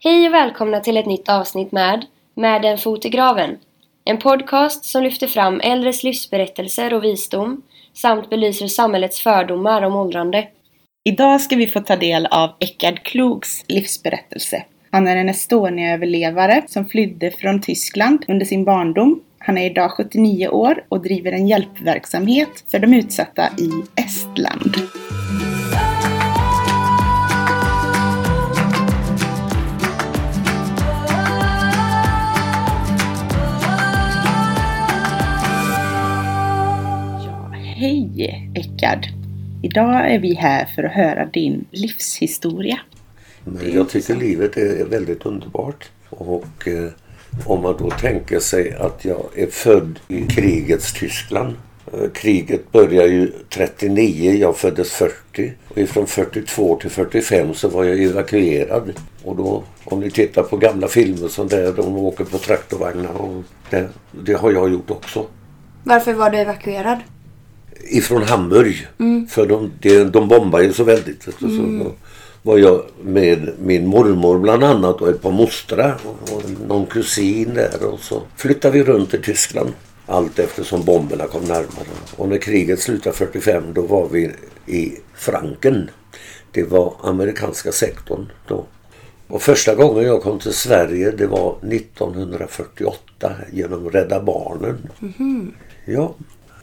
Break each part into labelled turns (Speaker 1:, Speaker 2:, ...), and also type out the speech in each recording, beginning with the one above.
Speaker 1: Hej och välkomna till ett nytt avsnitt med Med en fot i graven. En podcast som lyfter fram äldres livsberättelser och visdom samt belyser samhällets fördomar om åldrande.
Speaker 2: Idag ska vi få ta del av Eckard Klogs livsberättelse. Han är en Estonia-överlevare som flydde från Tyskland under sin barndom. Han är idag 79 år och driver en hjälpverksamhet för de utsatta i Estland. Eckard! Idag är vi här för att höra din livshistoria.
Speaker 3: Men jag tycker livet är väldigt underbart. Och eh, om man då tänker sig att jag är född i krigets Tyskland. Eh, kriget börjar ju 39, jag föddes 40. Och ifrån 42 till 45 så var jag evakuerad. Och då, om ni tittar på gamla filmer som där de åker på traktorvagnar. Och det, det har jag gjort också.
Speaker 1: Varför var du evakuerad?
Speaker 3: Ifrån Hamburg. För de, de, de bombar ju så väldigt. vet du, Så var jag med min mormor bland annat och ett par mostrar och och någon kusin där. Och så flyttade vi runt i Tyskland. Allt eftersom bomberna kom närmare. Och när kriget slutade 45 då var vi i Franken. Det var amerikanska sektorn då. Och första gången jag kom till Sverige det var 1948 genom Rädda Barnen. Ja,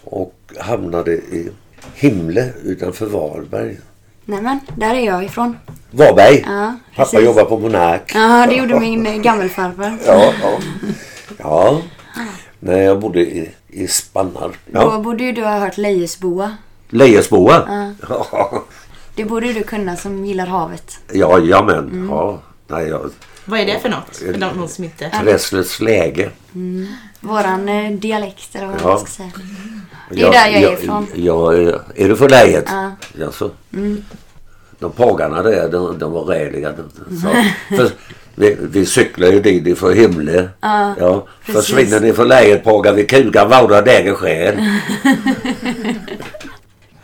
Speaker 3: och hamnade i Himle utanför Varberg.
Speaker 1: Nämen, där är jag ifrån.
Speaker 3: Varberg.
Speaker 1: Ja,
Speaker 3: Pappa jobbar på Monark.
Speaker 1: Ja, det gjorde min eh, gammelfarfar.
Speaker 3: Ja, ja. ja. Nej, jag bodde i, i Spannar.
Speaker 1: Då
Speaker 3: Ja.
Speaker 1: borde ju du ha hört Lejesboa.
Speaker 3: Lejesboa. Ja.
Speaker 1: Det borde du kunna som gillar havet.
Speaker 3: Ja, jamen.
Speaker 1: Mm.
Speaker 3: Ja. Nej, jag,
Speaker 2: Vad är det för något? För någon som inte...
Speaker 3: Träslets läge.
Speaker 1: Våran eh, dialekt eller vad
Speaker 3: Ja.
Speaker 1: man ska säga. Det är där jag är ifrån.
Speaker 3: Ja, är- är du från läget?
Speaker 1: Ja.
Speaker 3: Jaså? De pagarna där, de, de var räliga. För, vi, vi cyklar ju dit ifrån Himle. Ja,
Speaker 1: precis.
Speaker 3: försvinner ni från läget pagar vi kugar våra däger själ.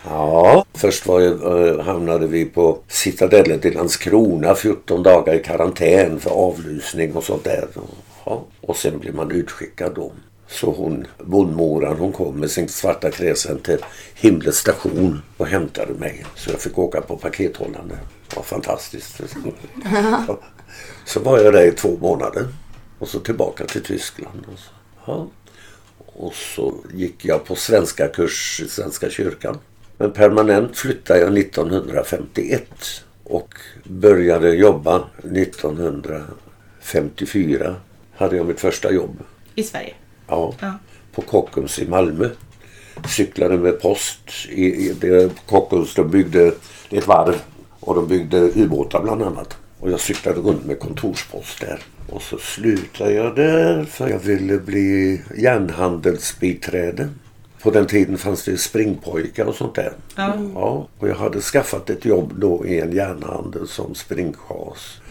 Speaker 3: Ja, först var, jag- eh, hamnade vi på Citadellet i Landskrona 14 dagar i karantän för avlusning och sånt där. Ja, och sen blev man utskickad då. Så hon, bondmoran, hon kom med sin svarta kräsen till Himles station och hämtade mig. Så jag fick åka på pakethållande. Det var fantastiskt. Ja. Så var jag där i två månader. Och så tillbaka till Tyskland. Och så, ja. Och så gick jag på svenska kurs i Svenska kyrkan. Men permanent flyttade jag 1951 och började jobba 1954. Hade jag mitt första jobb.
Speaker 2: I Sverige?
Speaker 3: Ja,
Speaker 2: Ja.
Speaker 3: på Kockums i Malmö. Cyklade med post. I, i det, Kockums de byggde ett varv och de byggde ubåtar bland annat. Och jag cyklade runt med kontorspost där. Och så slutade jag där för jag ville bli järnhandelsbiträde. På den tiden fanns det springpojkar och sånt där.
Speaker 2: Ja.
Speaker 3: Ja, och jag hade skaffat ett jobb då i en järnhandel som springchas.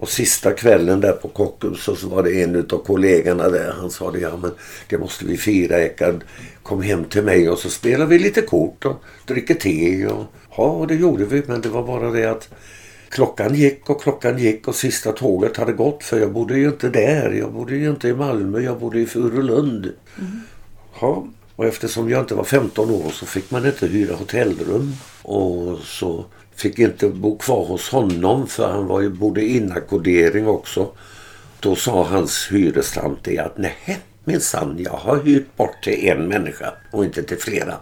Speaker 3: Och sista kvällen där på Kockums så var det en av kollegorna där. Han sa det, ja men det måste vi fira Eckard. Kom hem till mig och så spelar vi lite kort och dricker te. Och, ja, och det gjorde vi. Men det var bara det att klockan gick och klockan gick och sista tåget hade gått. För jag bodde ju inte där. Jag bodde ju inte i Malmö. Jag bodde i Furulund. Ja, och eftersom jag inte var 15 år så fick man inte hyra hotellrum. Och så fick inte bo kvar hos honom för han var ju, bodde i inackordering också. Då sa hans hyrestant det att nej minsann jag har hyrt bort till en människa och inte till flera.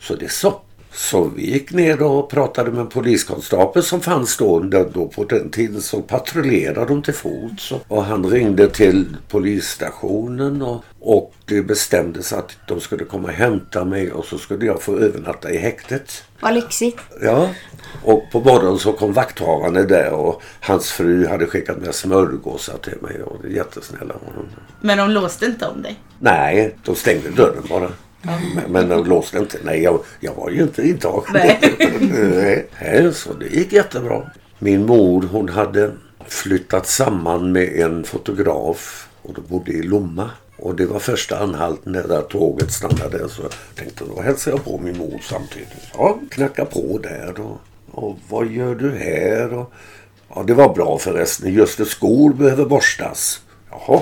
Speaker 3: Så det är så. Så vi gick ner och pratade med en poliskonstapel som fanns då. Då på den tiden så patrullerade de till fots. Och han ringde till polisstationen och, och det bestämdes att de skulle komma och hämta mig och så skulle jag få övernatta i häktet.
Speaker 1: Vad lyxigt.
Speaker 3: Ja, och på morgonen så kom vakthavande där och hans fru hade skickat med smörgåsar till mig och det är jättesnälla.
Speaker 2: Men de låste inte om dig?
Speaker 3: Nej, de stängde dörren bara. Men, de låste inte. Nej, jag, jag var ju inte intagen.
Speaker 2: Nej.
Speaker 3: Nej, så det gick jättebra. Min mor hon hade flyttat samman med en fotograf och de bodde i Lomma. Och det var första anhalten när där tåget stannade. Så jag tänkte då hälsar jag på min mor samtidigt. Ja, knacka på där. Och, och vad gör du här? Och, Ja, det var bra förresten. Just det, skor behöver borstas. Jaha,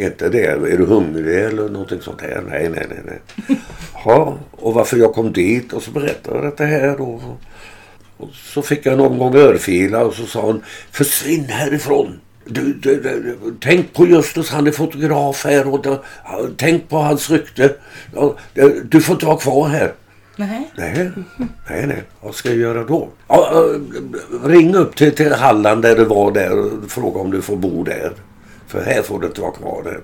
Speaker 3: inte det? Är du hungrig eller någonting sånt här? Nej, nej, nej. nej. Ja, och varför jag kom dit och så berättade jag detta här. Och, och så fick jag någon gång örfila och så sa hon Försvinn härifrån. Du, du, du, tänk på Justus, han är fotograf här och du, tänk på hans rykte. Du får inte vara kvar här.
Speaker 2: Nej.
Speaker 3: Nej, nej, nej. Vad ska jag göra då? Ja, ring upp till, till Halland där du var där och fråga om du får bo där. För här får du inte vara kvar.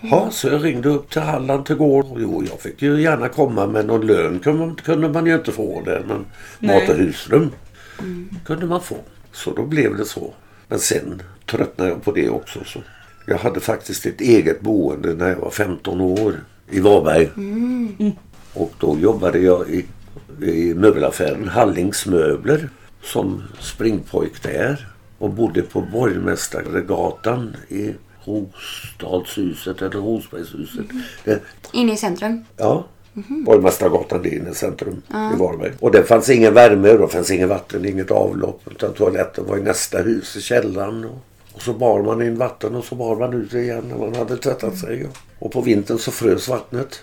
Speaker 3: Ja, så jag ringde upp till Halland till gården. Jo, jag fick ju gärna komma men någon lön kunde, man ju inte få där. Men
Speaker 2: Nej.
Speaker 3: mat och husrum kunde man få. Så då blev det så. Men sen tröttnade jag på det också. Så jag hade faktiskt ett eget boende när jag var 15 år i Varberg. Och då jobbade jag i, i möbelaffären Hallings möbler som springpojk där. Och bodde på Borgmästargatan i Rostadshuset eller Rosbergshuset. Det,
Speaker 1: Inne i centrum?
Speaker 3: Ja. Borgmästargatan, det är inne i centrum i Varberg. Och det fanns ingen värme, det fanns ingen vatten, inget avlopp. Utan toaletten var i nästa hus i källaren. Och, så bar man in vatten och så bar man ut det igen när man hade tvättat sig. Och på vintern så frös vattnet.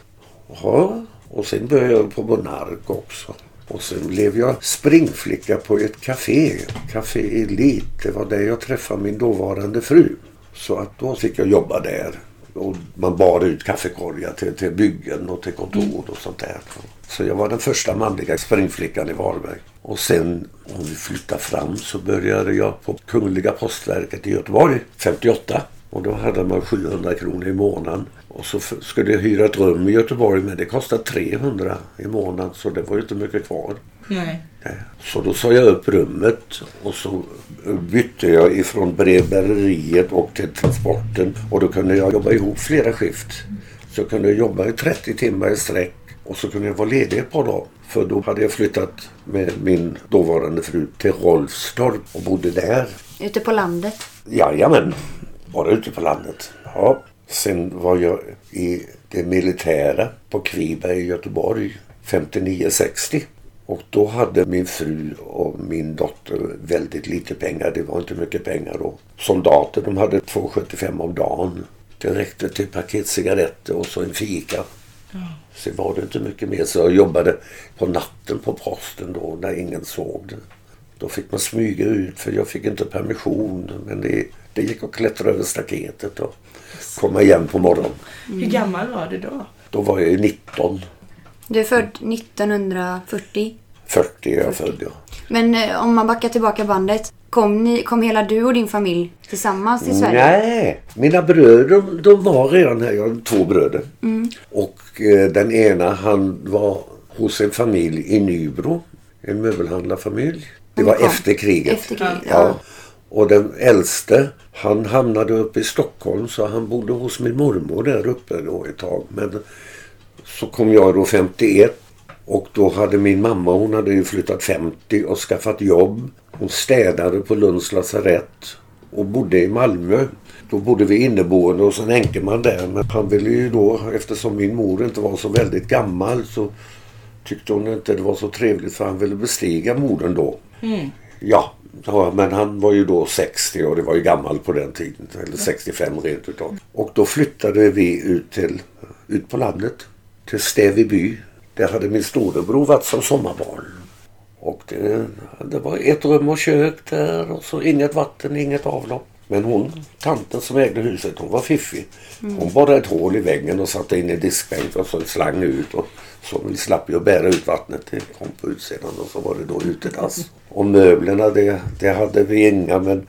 Speaker 3: Ja, och sen började jag på Monark också. Och sen blev jag springflicka på ett café. Café Elite. Det var där jag träffade min dåvarande fru. Så att då fick jag jobba där. Och man bar ut kaffekorgar till, till byggen och till kontor och sånt där. Så jag var den första manliga springflickan i Varberg. Och sen om vi flyttar fram så började jag på Kungliga Postverket i Göteborg 58. Och då hade man 700 kronor i månaden. Och så skulle jag hyra ett rum i Göteborg men det kostade 300 i månaden så det var ju inte mycket kvar.
Speaker 2: Nej.
Speaker 3: Nej. Så då sa jag upp rummet och så bytte jag ifrån brevbäreriet och till transporten. Och då kunde jag jobba ihop flera skift. Så jag kunde jobba i 30 timmar i sträck och så kunde jag vara ledig ett par dagar. För då hade jag flyttat med min dåvarande fru till Rolfstorp och bodde där.
Speaker 1: Ute på landet?
Speaker 3: Jajamän, bara ute på landet. Ja. Sen var jag i det militära på Kviberg i Göteborg 59-60. Och då hade min fru och min dotter väldigt lite pengar. Det var inte mycket pengar då. Soldater de hade 2,75 om dagen. Det räckte till paket cigaretter och så en fika. Sen var det inte mycket mer så jag jobbade på natten på posten då när ingen såg det. Då fick man smyga ut för jag fick inte permission. Men det, det gick att klättra över staketet och komma igen på morgonen.
Speaker 2: Hur gammal var du då?
Speaker 3: Då var jag ju 19.
Speaker 1: Du är född 1940.
Speaker 3: 40 är jag född ja.
Speaker 1: Men eh, om man backar tillbaka bandet. Kom, ni, kom hela du och din familj tillsammans till Sverige?
Speaker 3: Nej, mina bröder de, de var redan här. Jag har två bröder. Och eh, den ena han var hos en familj i Nybro. En möbelhandlarfamilj. Det var
Speaker 1: kom.
Speaker 3: efter kriget.
Speaker 1: Efter kriget,
Speaker 3: Ja.
Speaker 1: ja.
Speaker 3: Och den äldste han hamnade uppe i Stockholm så han bodde hos min mormor där uppe då ett tag. Men så kom jag då 51 och då hade min mamma, hon hade ju flyttat 50 och skaffat jobb. Hon städade på Lunds lasarett och bodde i Malmö. Då bodde vi inneboende hos en enkeman där. Men han ville ju då, eftersom min mor inte var så väldigt gammal så tyckte hon inte det var så trevligt för han ville bestiga modern då. Ja, ja, men han var ju då 60 och det var ju gammal på den tiden. Eller 65 rent utav. Och då flyttade vi ut till ut på landet. Till Stäveby. Där hade min storebror varit som sommarbarn. Och det, det var ett rum och kök där och så inget vatten, inget avlopp. Men hon, tanten som ägde huset, hon var fiffig. Hon borrade ett hål i väggen och satte in i diskbänk och så en slang ut. Och så vi slapp ju bära ut vattnet. Det kom på utsidan och så var det då utedass. Och möblerna det, det hade vi inga men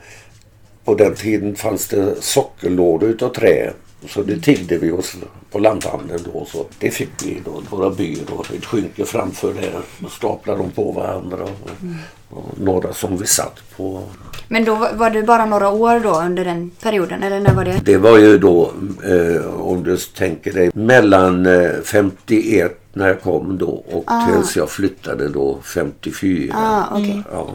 Speaker 3: på den tiden fanns det sockerlådor utav trä. Så det tiggde vi oss på lanthandeln då. Så det fick vi då. Våra byrån, ett skynke framför där. Och staplade dem på varandra. Och, och några som vi satt på.
Speaker 1: Men då var- du bara några år då under den perioden? Eller när var det?
Speaker 3: Det var ju då, eh, om du tänker dig, mellan eh, 51 när jag kom då och tills jag flyttade då 54.
Speaker 1: Ah, okej.
Speaker 3: Ja.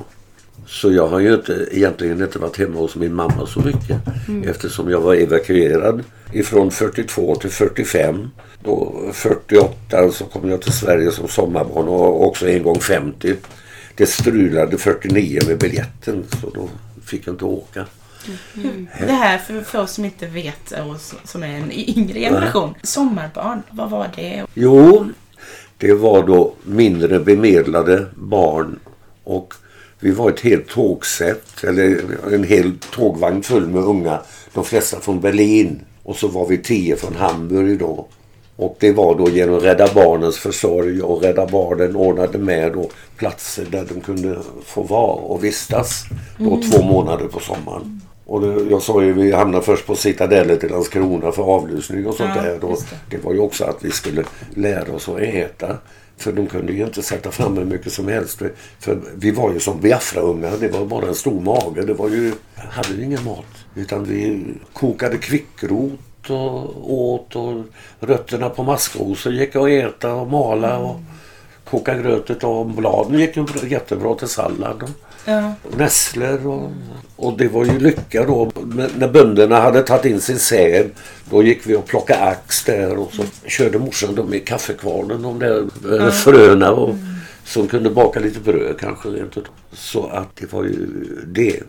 Speaker 3: Så jag har ju inte, egentligen inte varit hemma hos min mamma så mycket. Eftersom jag var evakuerad ifrån 42 till 45. Då 48 så kom jag till Sverige som sommarbarn och också en gång 50. det strulade 49 med biljetten så då fick jag inte åka.
Speaker 2: Det här för, för oss som inte vet och som är en yngre generation. Sommarbarn, vad var det?
Speaker 3: Jo, det var då mindre bemedlade barn och vi var ett helt tågsätt, eller en hel tågvagn full med unga. De flesta från Berlin. Och så var vi tio från Hamburg då. Och det var då genom Rädda Barnens försorg och Rädda Barnen ordnade med då platser där de kunde få vara och vistas. Då två månader på sommaren. Och det, jag sa ju vi hamnade först på Citadellet i Landskrona för avlusning och sånt
Speaker 2: Ja,
Speaker 3: där. Då,
Speaker 2: det.
Speaker 3: det var ju också att vi skulle lära oss att äta. För de kunde ju inte sätta fram hur mycket som helst. För, för vi var ju som Biafra-ungar. Det var bara en stor mage. Det var ju, hade ju ingen mat. Utan vi kokade kvickrot och åt. Och rötterna på maskrosor gick att äta och mala. Och koka gröt av bladen gick ju jättebra till sallad.
Speaker 2: Ja.
Speaker 3: nässlor och, och det var ju lycka då. När, när bönderna hade tagit in sin säd då gick vi och plockade ax där och så körde morsan dem i kaffekvarnen de där eh, fröna och, som kunde baka lite bröd kanske. Så att det var ju det.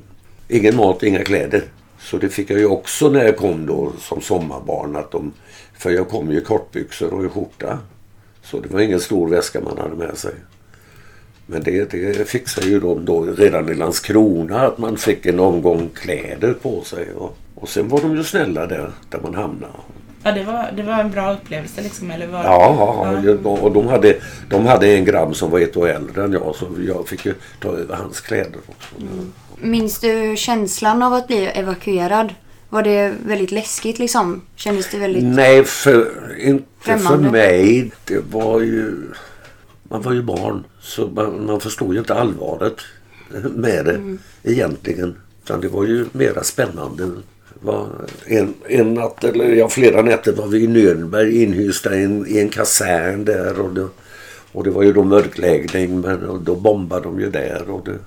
Speaker 3: Ingen mat, inga kläder. Så det fick jag ju också när jag kom då som sommarbarn. Att de, för jag kom ju i kortbyxor och i skjorta. Så det var ingen stor väska man hade med sig. Men det, det fixade ju de då redan i Landskrona att man fick en omgång kläder på sig. Och, och sen var de ju snälla där, där man hamnade.
Speaker 2: Ja, det var, det var en bra upplevelse liksom, eller var
Speaker 3: Ja, ja, ja. och de hade, de hade en grabb som var ett år äldre än jag så jag fick ju ta över hans kläder också.
Speaker 1: Minns du känslan av att bli evakuerad? Var det väldigt läskigt liksom? Kändes det väldigt...
Speaker 3: Nej, för, inte för
Speaker 1: Främmande.
Speaker 3: mig. Det var ju... Man var ju barn så man, man förstod ju inte allvaret med det egentligen. Utan det var ju mera spännande. Var en, en natt, eller ja, flera nätter var vi i Nürnberg inhysta i en, i en kasern där. Och det, och det var ju då mörkläggning men och då bombade de ju där. Och det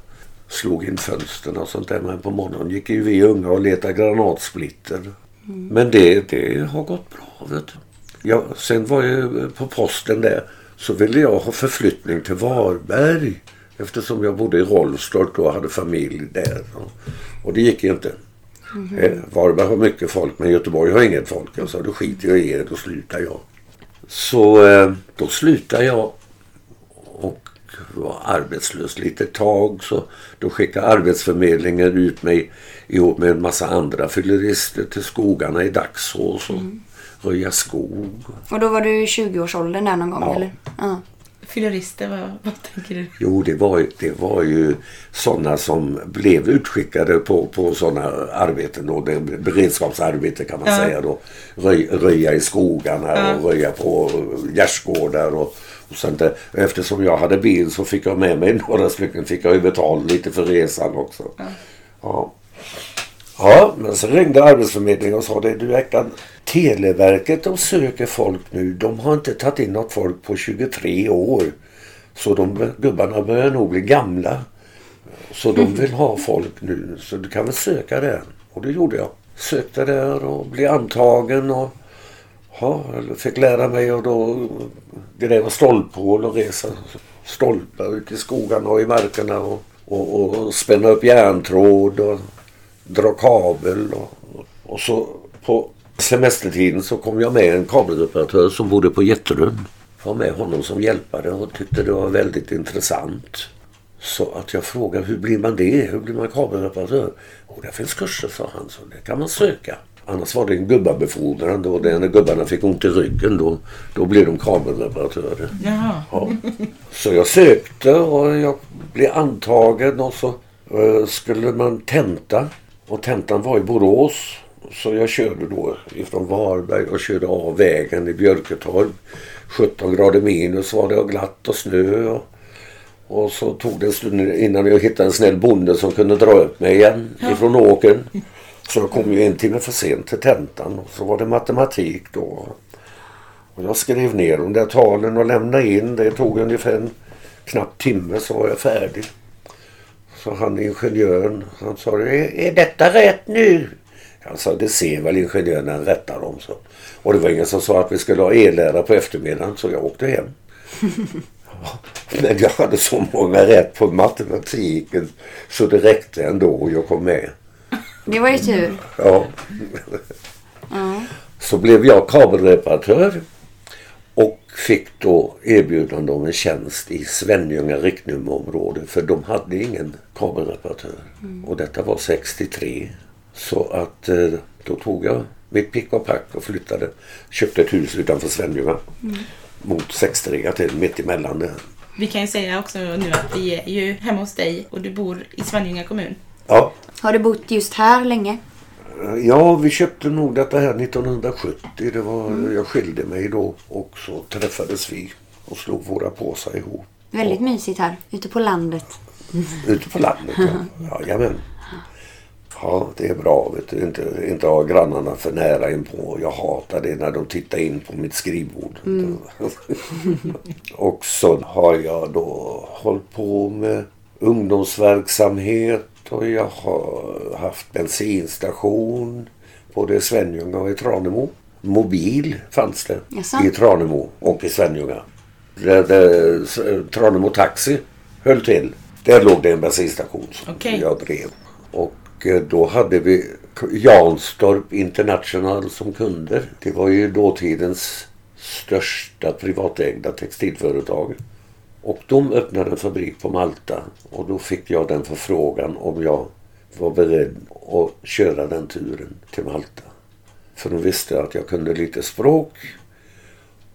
Speaker 3: slog in fönstren och sånt där. Men på morgonen gick ju vi unga och letade granatsplitter. Men det, det har gått bra. Vet du. Ja, sen var jag på posten där så ville jag ha förflyttning till Varberg. Eftersom jag bodde i Rolfstorp och hade familj där. Och, det gick inte. Eh, Varberg har mycket folk men Göteborg har inget folk. Jag sa då skiter jag i det, då slutar jag. Så eh, då slutade jag och var arbetslös lite tag. Så då skickade Arbetsförmedlingen ut mig ihop med en massa andra fyllerister till skogarna i Dagsås och röja skog.
Speaker 1: Och då var du i 20-årsåldern där någon gång
Speaker 3: Ja.
Speaker 1: eller? Ja.
Speaker 2: Fyllerister, vad, vad tänker du?
Speaker 3: Jo, det var, ju- det var ju sådana som blev utskickade på, på sådana arbeten. Då, det, beredskapsarbete kan man
Speaker 2: Ja.
Speaker 3: säga. Då. Röj, röja i skogarna
Speaker 2: Ja.
Speaker 3: och röja på gärdsgårdar. Och, och sånt där. Eftersom jag hade bil så fick jag med mig några stycken. Fick jag ju betala lite för resan också. Ja. Ja, men så ringde Arbetsförmedlingen och sa det. Du Ektan, Televerket de söker folk nu. De har inte tagit in något folk på 23 år. Så de gubbarna börjar nog bli gamla. Så de vill ha folk nu. Så du kan väl söka där. Och det gjorde jag. Sökte där och blev antagen. Och ja, fick lära mig att då gräva stolphål och resa stolpar ute i skogarna och i markerna. Och, och, och spänna upp järntråd och dra kabel. Och, och så på semestertiden så kom jag med en kabelreparatör som bodde på Jätterön. Jag var med honom som hjälpare och tyckte det var väldigt intressant. Så att jag frågade hur blir man det? Hur blir man kabelreparatör? Och det finns kurser sa han, så det kan man söka. Annars var det en gubbabefordran då. När gubbarna fick ont i ryggen då, då blev de kabelreparatörer.
Speaker 2: Jaha.
Speaker 3: Ja. Så jag sökte och jag blev antagen och så eh, skulle man tenta. Och tentan var i Borås. Så jag körde då ifrån Varberg och körde av vägen i Björketorp. 17 grader minus var det och glatt och snö. Och, och så tog det en stund innan jag hittade en snäll bonde som kunde dra upp mig igen ifrån åkern. Så jag kom ju en timme för sent till tentan. Och så var det matematik då. Och jag skrev ner de där talen och lämnade in. Det tog ungefär en knapp timme så var jag färdig. Så han ingenjören, han sa är, är detta rätt nu? Jag sa det ser väl ingenjören när han rättar dem. Så. Och det var ingen som sa att vi skulle ha ellära på eftermiddagen så jag åkte hem. Men jag hade så många rätt på matematiken så det räckte ändå och jag kom med.
Speaker 1: Det var ju tur.
Speaker 3: Ja.
Speaker 1: Ja.
Speaker 3: Så blev jag kabelreparatör fick då erbjudande om en tjänst i Svenljunga riktnummerområde för de hade ingen kabelreparatör. Och detta var 63. Så att eh, då tog jag mitt pick och pack och flyttade. Köpte ett hus utanför Svenljunga. Mot 63 till mitt emellan det.
Speaker 2: Vi kan ju säga också nu att vi är ju hemma hos dig och du bor i Svenljunga kommun.
Speaker 3: Ja,
Speaker 1: Har du bott just här länge?
Speaker 3: Ja, vi köpte nog detta här 1970. Det var, Jag skilde mig då och så träffades vi och slog våra påsar ihop.
Speaker 1: Väldigt mysigt här, ute på landet.
Speaker 3: Ute på landet. Ja. Jajamän. Ja, det är bra. Vet du. Inte, inte ha grannarna för nära inpå. Jag hatar det när de tittar in på mitt skrivbord. och så har jag då hållit på med ungdomsverksamhet och jag har haft bensinstation både i Svenljunga och i Tranemo. Mobil fanns det
Speaker 1: Jaså?
Speaker 3: i Tranemo och i Svenljunga. Där, där, Tranemo Taxi höll till. Där låg det en bensinstation som
Speaker 2: Okej.
Speaker 3: jag drev. Och eh, då hade vi Janstorp International som kunder. Det var ju dåtidens största privatägda textilföretag. Och de öppnade en fabrik på Malta och då fick jag den förfrågan om jag var beredd att köra den turen till Malta. För de visste att jag kunde lite språk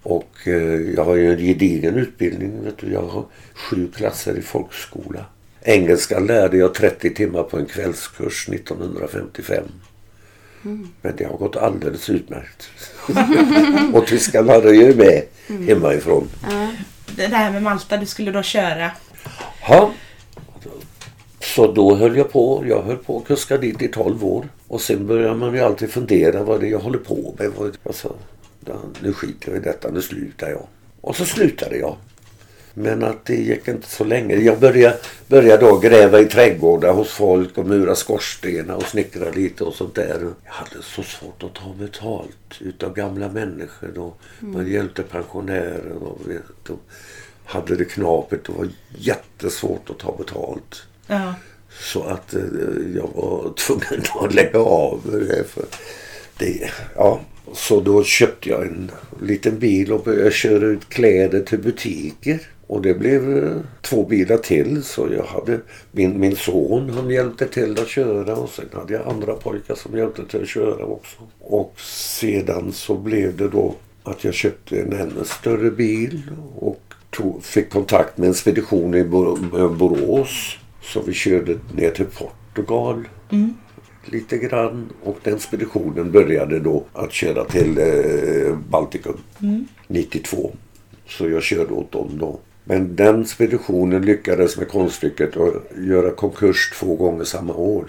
Speaker 3: och eh, jag har ju en gedigen utbildning. Vet du. Jag har sju klasser i folkskola. Engelska lärde jag 30 timmar på en kvällskurs 1955. Men det har gått alldeles utmärkt. och tyskan hade ju med hemifrån.
Speaker 2: Det här med Malta, du skulle då köra.
Speaker 3: Ja. Så då höll jag på. Jag höll på att kuska dit i 12 år. Och sen börjar man ju alltid fundera vad det är jag håller på med. Alltså, nu skiter jag i detta, nu slutar jag. Och så slutade jag. Men att det gick inte så länge. Jag började, började då gräva i trädgårdar hos folk och mura skorstenar och snickra lite och sånt där. Jag hade så svårt att ta betalt utav gamla människor. Och Man hjälpte pensionärer och, och hade det knapert. Det var jättesvårt att ta betalt.
Speaker 2: Ja.
Speaker 3: Så att eh, jag var tvungen att lägga av det. För det ja. Så då köpte jag en liten bil och började köra ut kläder till butiker. Och det blev eh, två bilar till. Så jag hade min, min son, han hjälpte till att köra. Och sen hade jag andra pojkar som hjälpte till att köra också. Och sedan så blev det då att jag köpte en ännu större bil. Och tog, fick kontakt med en spedition i Bor- Borås. Så vi körde ner till Portugal lite grann. Och den speditionen började då att köra till eh, Baltikum 92. Så jag körde åt dem då. Men den speditionen lyckades med konststycket att göra konkurs två gånger samma år.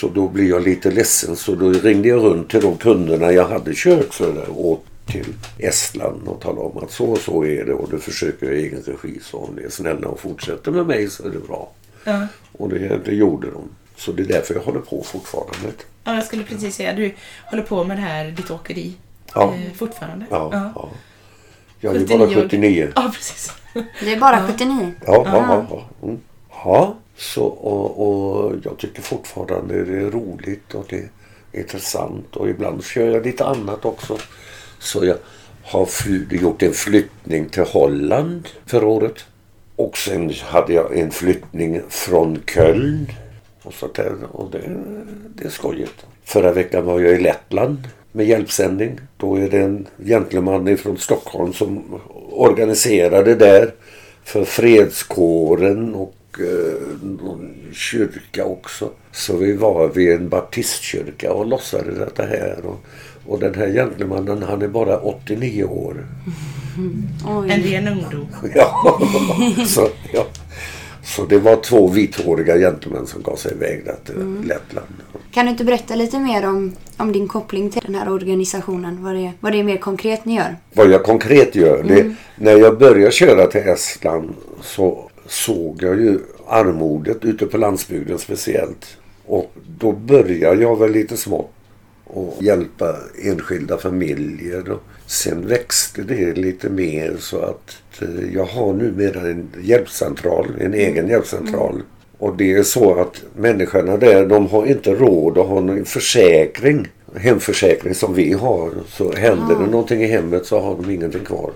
Speaker 3: Så då blev jag lite ledsen så då ringde jag runt till de kunderna jag hade kört för åt till Estland och talade om att så och så är det och du försöker i egen regi så om ni är snälla och fortsätter med mig så är det bra.
Speaker 2: Ja.
Speaker 3: Och det, det gjorde de. Så det är därför jag håller på fortfarande.
Speaker 2: ja, jag skulle precis säga du håller på med det här, ditt åkeri,
Speaker 3: Ja.
Speaker 2: eh, fortfarande.
Speaker 3: Ja,
Speaker 2: Ja.
Speaker 3: Ja. Jag är bara
Speaker 2: 79 år.
Speaker 3: 79.
Speaker 2: Ja, precis.
Speaker 1: Det är bara 79.
Speaker 3: Ja, ja, ja. ja. Mm. ja så, och, och jag tycker fortfarande det är roligt och det är intressant. Och ibland kör jag lite annat också. Så jag har gjort en flyttning till Holland förra året. Och sen hade jag en flyttning från Köln. Och, så där, och det, det är skojigt. Förra veckan var jag i Lettland med hjälpsändning. Då är det en gentleman från Stockholm som organiserade där för fredskåren och eh, någon kyrka också. Så vi var vid en baptistkyrka och lossade detta här. Och, och den här gentlemannen han är bara 89 år.
Speaker 1: Oj.
Speaker 2: En ren ungdom.
Speaker 3: Ja, så, ja. Så det var två vithåriga gentlemän som gav sig iväg där till Lettland.
Speaker 1: Kan du inte berätta lite mer om, om din koppling till den här organisationen? Vad det, vad det är mer konkret ni gör?
Speaker 3: Vad jag konkret gör, det, när jag började köra till Estland så såg jag ju armodet ute på landsbygden speciellt. Och då började jag väl lite smått och hjälpa enskilda familjer. Sen växte det lite mer så att eh, jag har numera en hjälpcentral, en egen hjälpcentral. Och det är så att människorna där de har inte råd att ha någon försäkring. Hemförsäkring som vi har. Så händer det någonting i hemmet så har de ingenting kvar.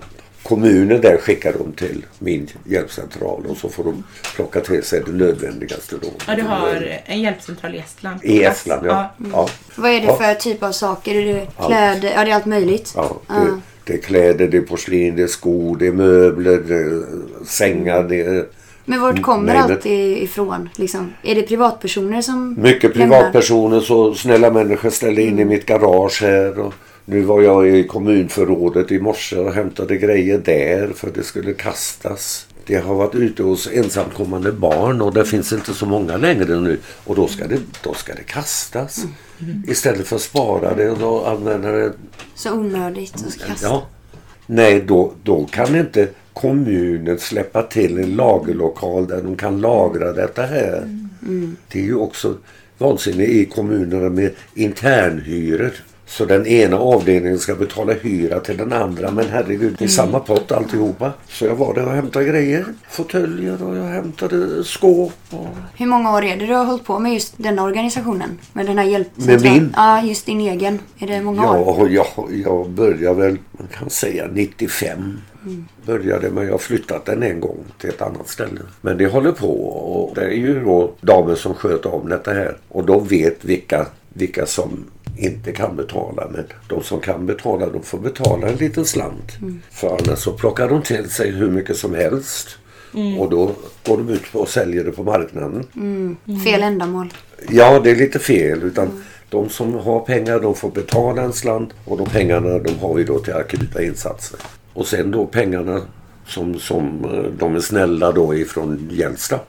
Speaker 3: Kommunen där skickar dem till min hjälpcentral och så får de plocka till sig det nödvändigaste då.
Speaker 2: Ja, du har en hjälpcentral i Estland.
Speaker 3: I Estland, ja. ja.
Speaker 1: Vad är det
Speaker 3: Ja.
Speaker 1: för typ av saker? Är det kläder? Ja, det är allt möjligt.
Speaker 3: Ja, det, det är kläder, det är porslin, det är skor, det är möbler, det är sängar, det är
Speaker 1: Men vart kommer
Speaker 3: Nej, men-
Speaker 1: allt ifrån? Liksom? Är det privatpersoner som
Speaker 3: mycket
Speaker 1: lämnar?
Speaker 3: privatpersoner. Så snälla människor ställde in i mitt garage här. Och nu var jag i kommunförrådet i morse och hämtade grejer där för det skulle kastas. Det har varit ute hos ensamkommande barn och det finns inte så många längre nu. Och då ska det, då ska det kastas. Istället för att spara det och då använda det
Speaker 1: Så onödigt att kasta.
Speaker 3: Ja. Nej, då, då kan inte kommunen släppa till en lagerlokal där de kan lagra detta här. Det är ju också vansinne i kommunerna med internhyror. Så den ena avdelningen ska betala hyra till den andra. Men herregud, det är samma pott alltihopa. Så jag var där och hämtade grejer. Fåtöljer och jag hämtade skåp. Och...
Speaker 1: Hur många år är det du har hållit på med just denna organisationen? Med den här hjälp...
Speaker 3: Med min?
Speaker 1: Ja, just din egen. Är det många år?
Speaker 3: Ja, jag, började väl, man kan säga 95. Började men jag har flyttat den en gång till ett annat ställe. Men det håller på och det är ju då damer som sköter om detta här. Och de vet vilka, vilka som inte kan betala. Men de som kan betala de får betala en liten slant. För annars så plockar de till sig hur mycket som helst. Och då går de ut och säljer det på marknaden.
Speaker 1: Fel ändamål.
Speaker 3: Ja, det är lite fel. Utan de som har pengar de får betala en slant och de pengarna de har vi då till akuta insatser. Och sen då pengarna som, som eh, de är snälla då ifrån Gällsta.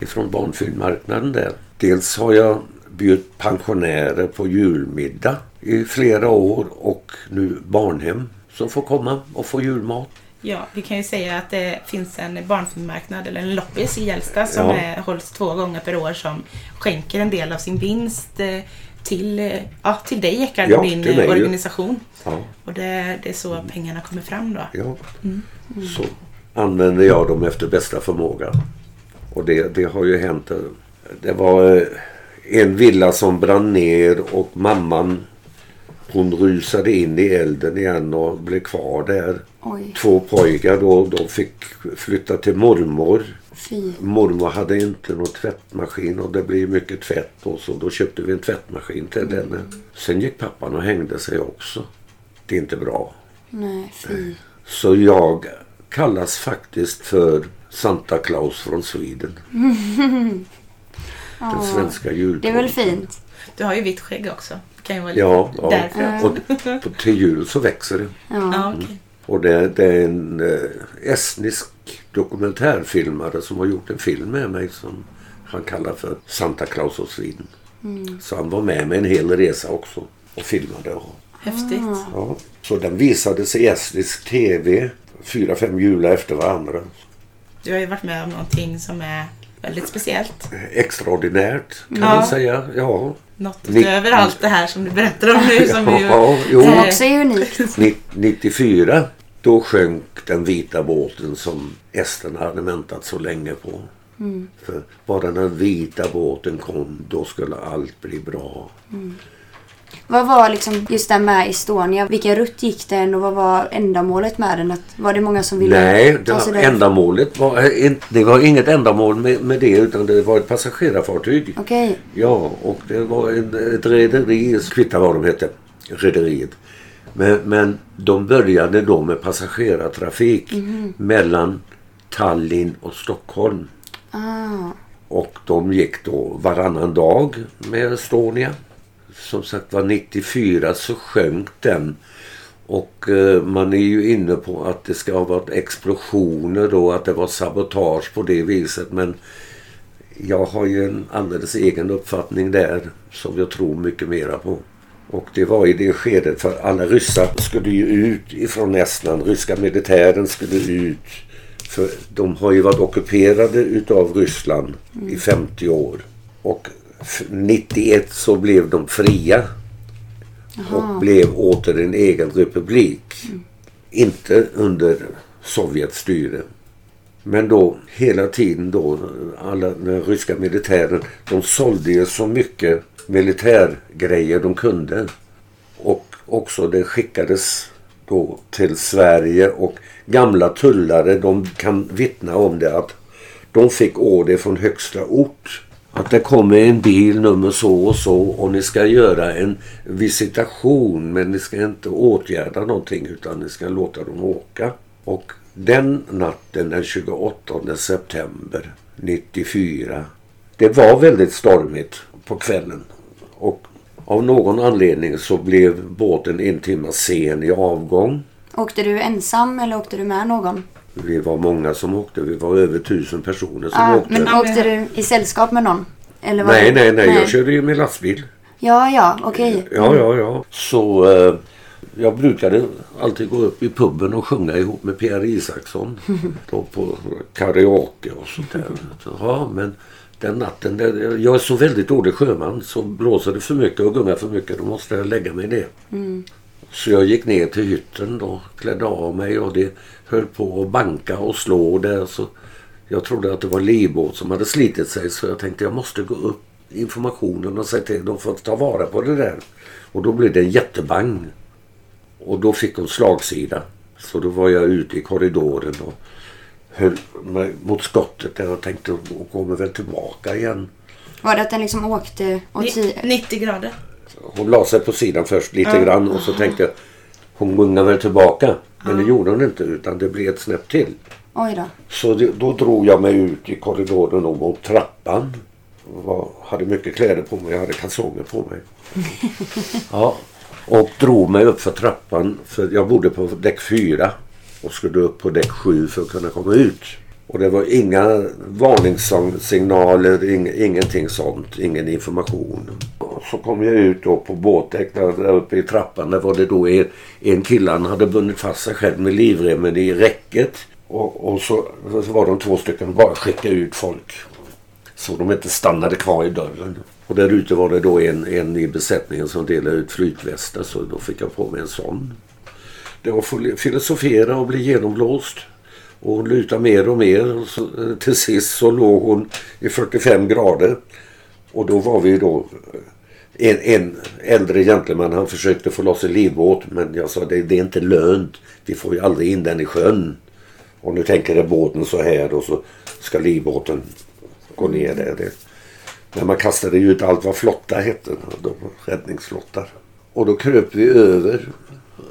Speaker 3: Ifrån barnfilmmarknaden där. Dels har jag bjudit pensionärer på julmiddag i flera år och nu barnhem som får komma och få julmat.
Speaker 2: Ja, vi kan ju säga att det finns en barnfilmmarknad eller en loppis i Gällsta som
Speaker 3: Ja.
Speaker 2: är, hålls två gånger per år som skänker en del av sin vinst eh, till, eh, ja, till dig Eckard
Speaker 3: Ja,
Speaker 2: och din eh, organisation.
Speaker 3: Ja.
Speaker 2: Och det, det är så pengarna kommer fram då.
Speaker 3: Ja. Så använder jag dem efter bästa förmåga. Och det, det har ju hänt. Det var en villa som brann ner och mamman hon rusade in i elden igen och blev kvar där.
Speaker 1: Oj,
Speaker 3: Två pojkar då, de fick flytta till mormor.
Speaker 1: fy.
Speaker 3: Mormor hade inte någon tvättmaskin och det blev mycket tvätt och så då köpte vi en tvättmaskin till henne. Sen gick pappan och hängde sig också. Det är inte bra.
Speaker 1: Nej, fy.
Speaker 3: Så jag kallas faktiskt för Santa Claus från Sweden. Den svenska jultomten.
Speaker 1: Det är väl fint?
Speaker 2: Du har ju vitt skägg också. Kan ju vara
Speaker 3: Ja, ja.
Speaker 2: därför.
Speaker 3: och på, till jul så växer det.
Speaker 1: Ja.
Speaker 2: Ja, okej.
Speaker 3: Och det, det är en eh, estnisk dokumentärfilmare som har gjort en film med mig som han kallar för Santa Claus of Sweden. Så han var med med en hel resa också och filmade. Och,
Speaker 2: Häftigt.
Speaker 3: ja. Så den visades i estnisk tv fyra, fem jular efter varandra.
Speaker 2: Du har ju varit med om någonting som är väldigt speciellt.
Speaker 3: Extraordinärt kan
Speaker 2: Ja.
Speaker 3: man säga. Ja.
Speaker 2: Något
Speaker 3: Ni-
Speaker 2: utöver allt det här som du berättar om nu. Som ju,
Speaker 3: Ja, jo.
Speaker 1: Som också är unikt.
Speaker 3: Ni- 94 då sjönk den vita båten som esterna hade väntat så länge på. För bara den vita båten kom då skulle allt bli bra.
Speaker 1: Vad var liksom just det med Estonia? Vilken rutt gick den och vad var ändamålet med den? Att, var det många som ville
Speaker 3: Nej, det
Speaker 1: ta sig
Speaker 3: ändamålet var, eh, det var inget ändamål med, med det utan det var ett passagerarfartyg.
Speaker 1: Okej.
Speaker 3: Ja, och det var en, ett rederi, kvittar vad de hette, rederiet. Men, men de började då med passagerartrafik mellan Tallinn och Stockholm.
Speaker 1: Ah.
Speaker 3: Och de gick då varannan dag med Estonia. Som sagt var 94 så sjönk den. Och eh, man är ju inne på att det ska ha varit explosioner då, att det var sabotage på det viset. Men jag har ju en alldeles egen uppfattning där som jag tror mycket mera på. Och det var i det skedet för alla ryssar skulle ju ut ifrån Estland. Ryska militären skulle ut. För de har ju varit ockuperade utav Ryssland i 50 år. Och 91 så blev de fria. och blev åter en egen republik. Inte under Sovjets styre. Men då hela tiden då, alla den ryska militären, de sålde ju så mycket militärgrejer de kunde. Och också det skickades då till Sverige och gamla tullare de kan vittna om det att de fick order från högsta ort att det kommer en bil nummer så och så och ni ska göra en visitation men ni ska inte åtgärda någonting utan ni ska låta dem åka. Och den natten den 28 september 94 det var väldigt stormigt på kvällen och av någon anledning så blev båten en timme sen i avgång.
Speaker 4: Åkte du ensam eller åkte du med någon?
Speaker 3: Vi var många som åkte. Vi var över tusen personer som
Speaker 4: Ah,
Speaker 3: åkte.
Speaker 4: men åkte du i sällskap med någon? Eller var
Speaker 3: nej,
Speaker 4: det-
Speaker 3: nej, nej, Jag körde ju med lastbil.
Speaker 4: Ja, ja, okej.
Speaker 3: Ja, ja, ja. Så eh, jag brukade alltid gå upp i puben och sjunga ihop med Pierre Isaksson. då på karaoke och sånt där. Ja, men den natten. där- Jag är så väldigt dålig sjöman. Så blåser det för mycket och gungar för mycket då måste jag lägga mig ner. Så jag gick ner till hytten då, klädde av mig och det höll på att banka och slå där. Så jag trodde att det var livbåt som hade slitit sig så jag tänkte jag måste gå upp informationen och säga till dem för att ta vara på det där. Och då blev det en jättebang. Och då fick hon slagsida. Så då var jag ute i korridoren och höll mig mot skottet där och tänkte hon kommer väl tillbaka igen.
Speaker 4: Var det att den liksom åkte åt
Speaker 2: Ni-
Speaker 4: si-
Speaker 2: 90 grader.
Speaker 3: Hon la sig på sidan först lite grann och så tänkte jag hon gungar väl tillbaka. Men det gjorde hon inte utan det blev ett snäpp till.
Speaker 4: Oj då.
Speaker 3: Så det, då drog jag mig ut i korridoren och mot trappan. Var, hade mycket kläder på mig. Jag hade kalsonger på mig. Ja, och drog mig upp för trappan. För jag bodde på däck 4 och skulle upp på däck 7 för att kunna komma ut. Och det var inga varningssignaler, ing, ingenting sånt. Ingen information. Och så kom jag ut då på båtdäck där, uppe i trappan. Där var det då en, en kille, han hade bundit fast sig själv med livremmen i räcket. Och, och så, så var de två stycken och bara skicka ut folk. Så de inte stannade kvar i dörren. Och där ute var det då en, en i besättningen som delade ut flytvästar så då fick jag på mig en sån. Det var filosofera och bli genomblåst. Och hon lutade mer och mer. Och så, eh, till sist så låg hon i 45 grader. Och då var vi då eh, en, en äldre gentleman han försökte få loss en livbåt men jag sa det, det är inte lönt. Vi får ju aldrig in den i sjön. Och nu tänker jag båten så här och så ska livbåten gå ner där. Det. Men man kastade ju ut allt vad flotta hette. De räddningsflottar. Och då kröp vi över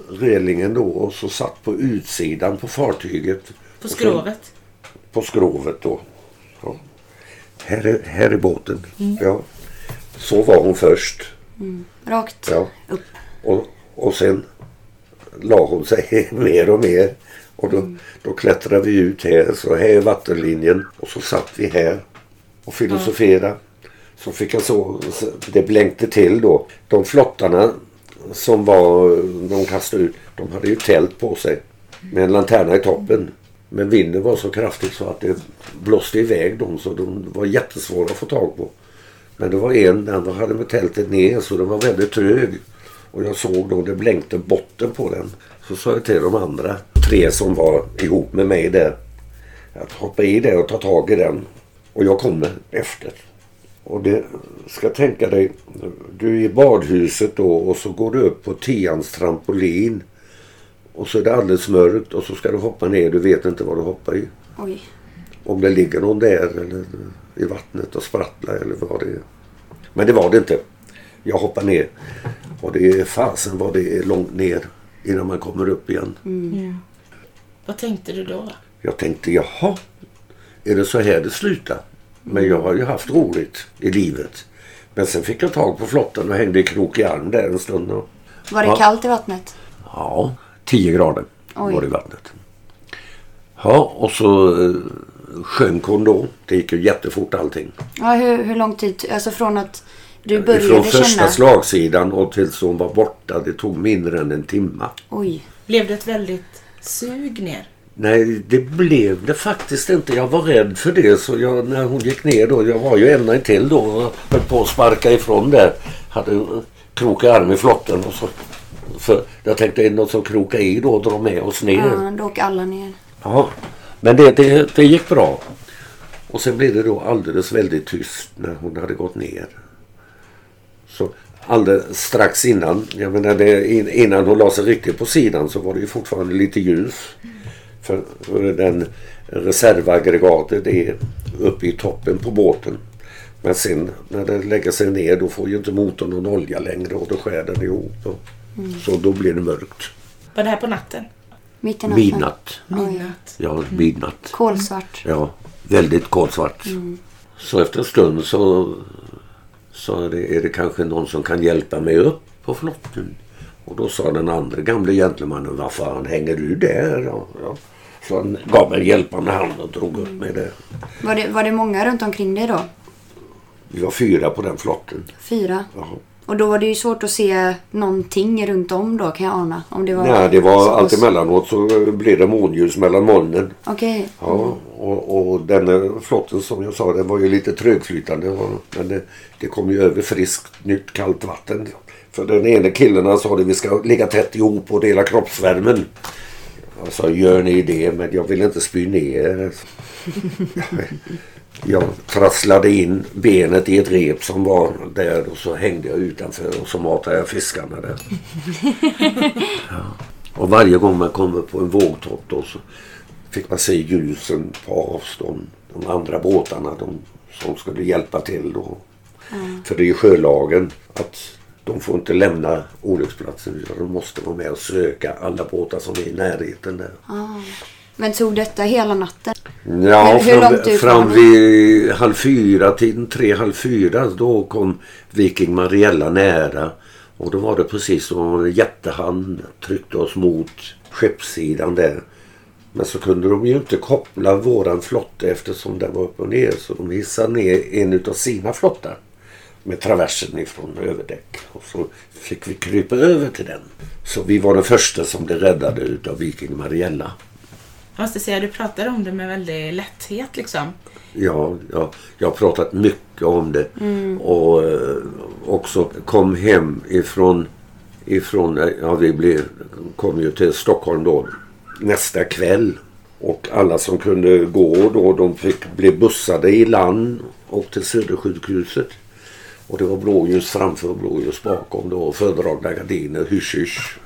Speaker 3: relingen då och så satt på utsidan på fartyget.
Speaker 2: På skrovet.
Speaker 3: På skrovet då. Ja. Här, är, här är båten. Ja. Så var hon först.
Speaker 4: Rakt
Speaker 3: Ja.
Speaker 4: upp.
Speaker 3: Och, och sen la hon sig mer och mer. Och då, då klättrade vi ut här. Så här är vattenlinjen. Och så satt vi här och filosoferade. Så fick jag så, så det blänkte till då. De flottarna som var, de kastade ut, de hade ju tält på sig. Med en lanterna i toppen. Men vinden var så kraftig så att det blåste iväg dem så de var jättesvåra att få tag på. Men det var en, den hade med tältet ner så den var väldigt trög. Och jag såg då det blänkte botten på den. Så sa jag till de andra tre som var ihop med mig där. Att hoppa i det och ta tag i den. Och jag kommer efter. Och det ska tänka dig. Du är i badhuset då och så går du upp på tians trampolin. Och så är det alldeles mörkt och så ska du hoppa ner. Du vet inte vad du hoppar i.
Speaker 4: Oj.
Speaker 3: Om det ligger någon där eller i vattnet och sprattlar eller vad det är. Men det var det inte. Jag hoppade ner. Och det är fasen vad det är långt ner innan man kommer upp igen.
Speaker 2: Vad tänkte du då?
Speaker 3: Jag tänkte jaha, är det så här det slutar? Men jag har ju haft roligt i livet. Men sen fick jag tag på flotten och hängde i krok i arm där en stund. Och,
Speaker 4: Var det
Speaker 3: Ja.
Speaker 4: kallt i vattnet?
Speaker 3: ja, 10 grader
Speaker 4: Oj.
Speaker 3: var det i vattnet. Ja, och så eh, sjönk hon då. Det gick ju jättefort allting.
Speaker 4: Ja, hur, hur lång tid? Alltså från att du började
Speaker 3: Från första
Speaker 4: känna...
Speaker 3: slagsidan och tills hon var borta. Det tog mindre än en timma.
Speaker 4: Oj.
Speaker 2: Blev det ett väldigt sug ner?
Speaker 3: Nej, det blev det faktiskt inte. Jag var rädd för det. Så jag, när hon gick ner då. Jag var ju ända till då och höll på att sparka ifrån där. Hade kroka arm i flotten. Och så, för jag tänkte är det något som krokar i då och drar med oss ner.
Speaker 4: Ja, då åker alla ner.
Speaker 3: Ja, men det, det, det gick bra. Och sen blev det då alldeles väldigt tyst när hon hade gått ner. Så alldeles strax innan, jag menar det, in- innan hon la sig riktigt på sidan så var det ju fortfarande lite ljus. För, för den reservaggregatet är uppe i toppen på båten. Men sen när den lägger sig ner då får ju inte motorn någon olja längre och då skär den ihop. Och, Så då blir det mörkt.
Speaker 2: Var det här på natten?
Speaker 4: Mitt i natten.
Speaker 3: Midnatt.
Speaker 2: Midnatt.
Speaker 3: Ja, midnatt.
Speaker 4: Kolsvart.
Speaker 3: Ja, väldigt kolsvart. Så efter en stund så, så är, det, är det kanske någon som kan hjälpa mig upp på flotten. Och då sa den andra gamle gentlemannen, vad fan hänger du där? Ja, ja. Så han gav mig en hjälpande hand och drog upp mig där.
Speaker 4: Var det, var det många runt omkring dig då?
Speaker 3: Vi var fyra på den flotten.
Speaker 4: Fyra?
Speaker 3: Ja.
Speaker 4: Och då var det ju svårt att se någonting runt om då kan jag ana. Om det var
Speaker 3: Nej, det var allt emellanåt så blev det månljus mellan molnen.
Speaker 4: Okej.
Speaker 3: Ja, och, och den flotten som jag sa den var ju lite trögflytande. Men det, det kom ju över friskt, nytt, kallt vatten. För den ene killen han sa att vi ska ligga tätt ihop och dela kroppsvärmen. Jag sa gör ni det men jag vill inte spy ner. Jag trasslade in benet i ett rep som var där och så hängde jag utanför och så matade jag fiskarna där. Ja. Och varje gång man kommer på en vågtopp då så fick man se ljusen på avstånd. De andra båtarna de, som skulle hjälpa till då. För det är ju sjölagen att de får inte lämna olycksplatsen utan de måste vara med och söka alla båtar som är i närheten där.
Speaker 4: Men tog detta hela natten?
Speaker 3: Ja,
Speaker 4: hur långt
Speaker 3: fram, fram vid halv fyra, tiden tre, halv fyra, då kom Viking Mariella nära. Och då var det precis som om en jättehand tryckte oss mot skeppssidan där. Men så kunde de ju inte koppla våran flotte eftersom den var upp och ner. Så de hissade ner en utav sina flottar med traversen ifrån överdäck. Och så fick vi krypa över till den. Så vi var den första som blev räddade utav Viking Mariella.
Speaker 2: Jag måste säga, du pratar om det med väldigt lätthet liksom.
Speaker 3: Ja, ja, jag har pratat mycket om det. Och eh, också kom hem ifrån, ifrån eh, ja vi blev, kom ju till Stockholm då nästa kväll. Och alla som kunde gå då, de fick bli bussade i land och till Södersjukhuset. Och det var blåljus framför och blåljus bakom då fördragna gardiner, hysch hysch.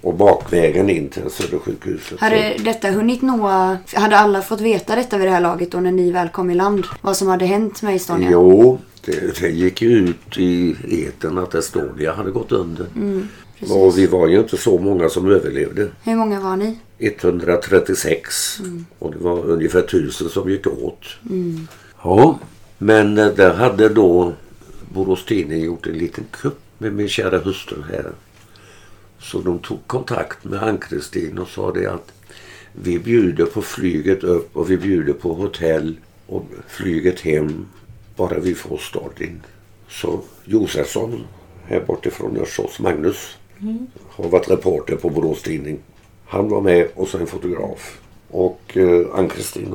Speaker 3: Och bakvägen in till Södersjukhuset.
Speaker 4: Hade detta hunnit nå... Hade alla fått veta detta vid det här laget då när ni väl kom i land? Vad som hade hänt med Estonia?
Speaker 3: Jo, det, det gick ju ut i etern att Estonia hade gått under.
Speaker 4: precis.
Speaker 3: och vi var ju inte så många som överlevde.
Speaker 4: Hur många var ni?
Speaker 3: 136 och det var ungefär 1000 som gick åt. Ja, men eh, där hade då Borås Tidning gjort en liten kupp med min kära hustru här. Så de tog kontakt med Ann-Kristin och sa det att vi bjuder på flyget upp och vi bjuder på hotell och flyget hem bara vi får stadin. Så Josefsson här bortifrån Örsås, Magnus, har varit reporter på Borås Tidning. Han var med och så en fotograf. Och eh, Ann-Kristin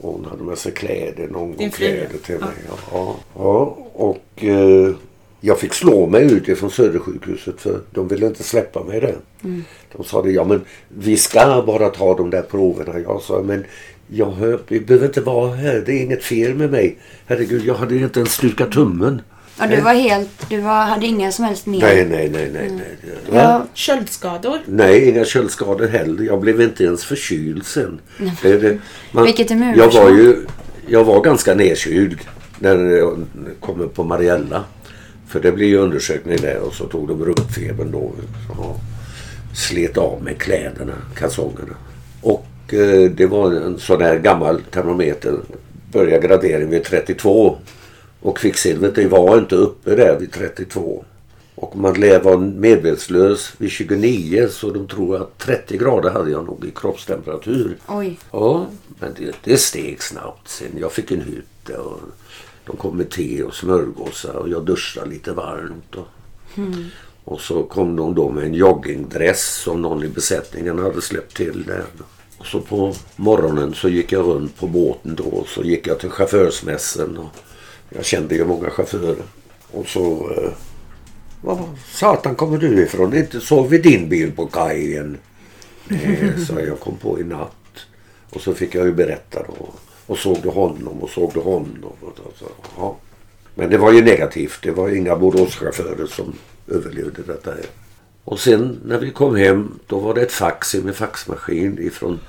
Speaker 3: hon hade med sig kläder, någon gång kläder till mig. Ja, ja. Och eh, jag fick slå mig ut ifrån Södersjukhuset för de ville inte släppa mig där. De sa det, ja men vi ska bara ta de där proverna. Jag sa, men jag hör, vi behöver inte vara här. Det är inget fel med mig. Herregud, jag hade inte ens stukat tummen.
Speaker 4: Ja, du var helt... Du var, hade inga som helst men.
Speaker 3: Nej, nej, nej, nej. nej.
Speaker 4: Ja,
Speaker 2: Köldskador.
Speaker 3: Nej, inga köldskador heller. Jag blev inte ens förkyld sen. Det, det, man,
Speaker 4: Vilket immunförsvar.
Speaker 3: jag var ju Jag var ganska nedkyld när jag kom upp på Mariella. För det blev ju undersökning där och så tog de rumpfebern då. Ja, slet av mig kläderna, kalsongerna. Och eh, det var en sån där gammal termometer. Började gradering vid 32. Och kvicksilvret det var inte uppe där vid 32. Och man lär vara medvetslös vid 29 så de tror att 30 grader hade jag nog i kroppstemperatur.
Speaker 4: Oj.
Speaker 3: Ja, men det, det steg snabbt sen. Jag fick en hytt och de kom med te och smörgåsar och jag duschade lite varmt. Och, och så kom de då med en joggingdress som någon i besättningen hade släppt till där. Och så på morgonen så gick jag runt på båten då och så gick jag till chaufförsmässen. Och jag kände ju många chaufförer. Och så eh, var satan kommer du ifrån? Inte såg vi din bil på kajen? Nej, så jag kom på i natt. Och så fick jag ju berätta då. Och såg du honom och såg du honom. Och så, ja. Men det var ju negativt. Det var inga Boråschaufförer som överlevde detta här. Och sen när vi kom hem då var det ett fax i min faxmaskin ifrån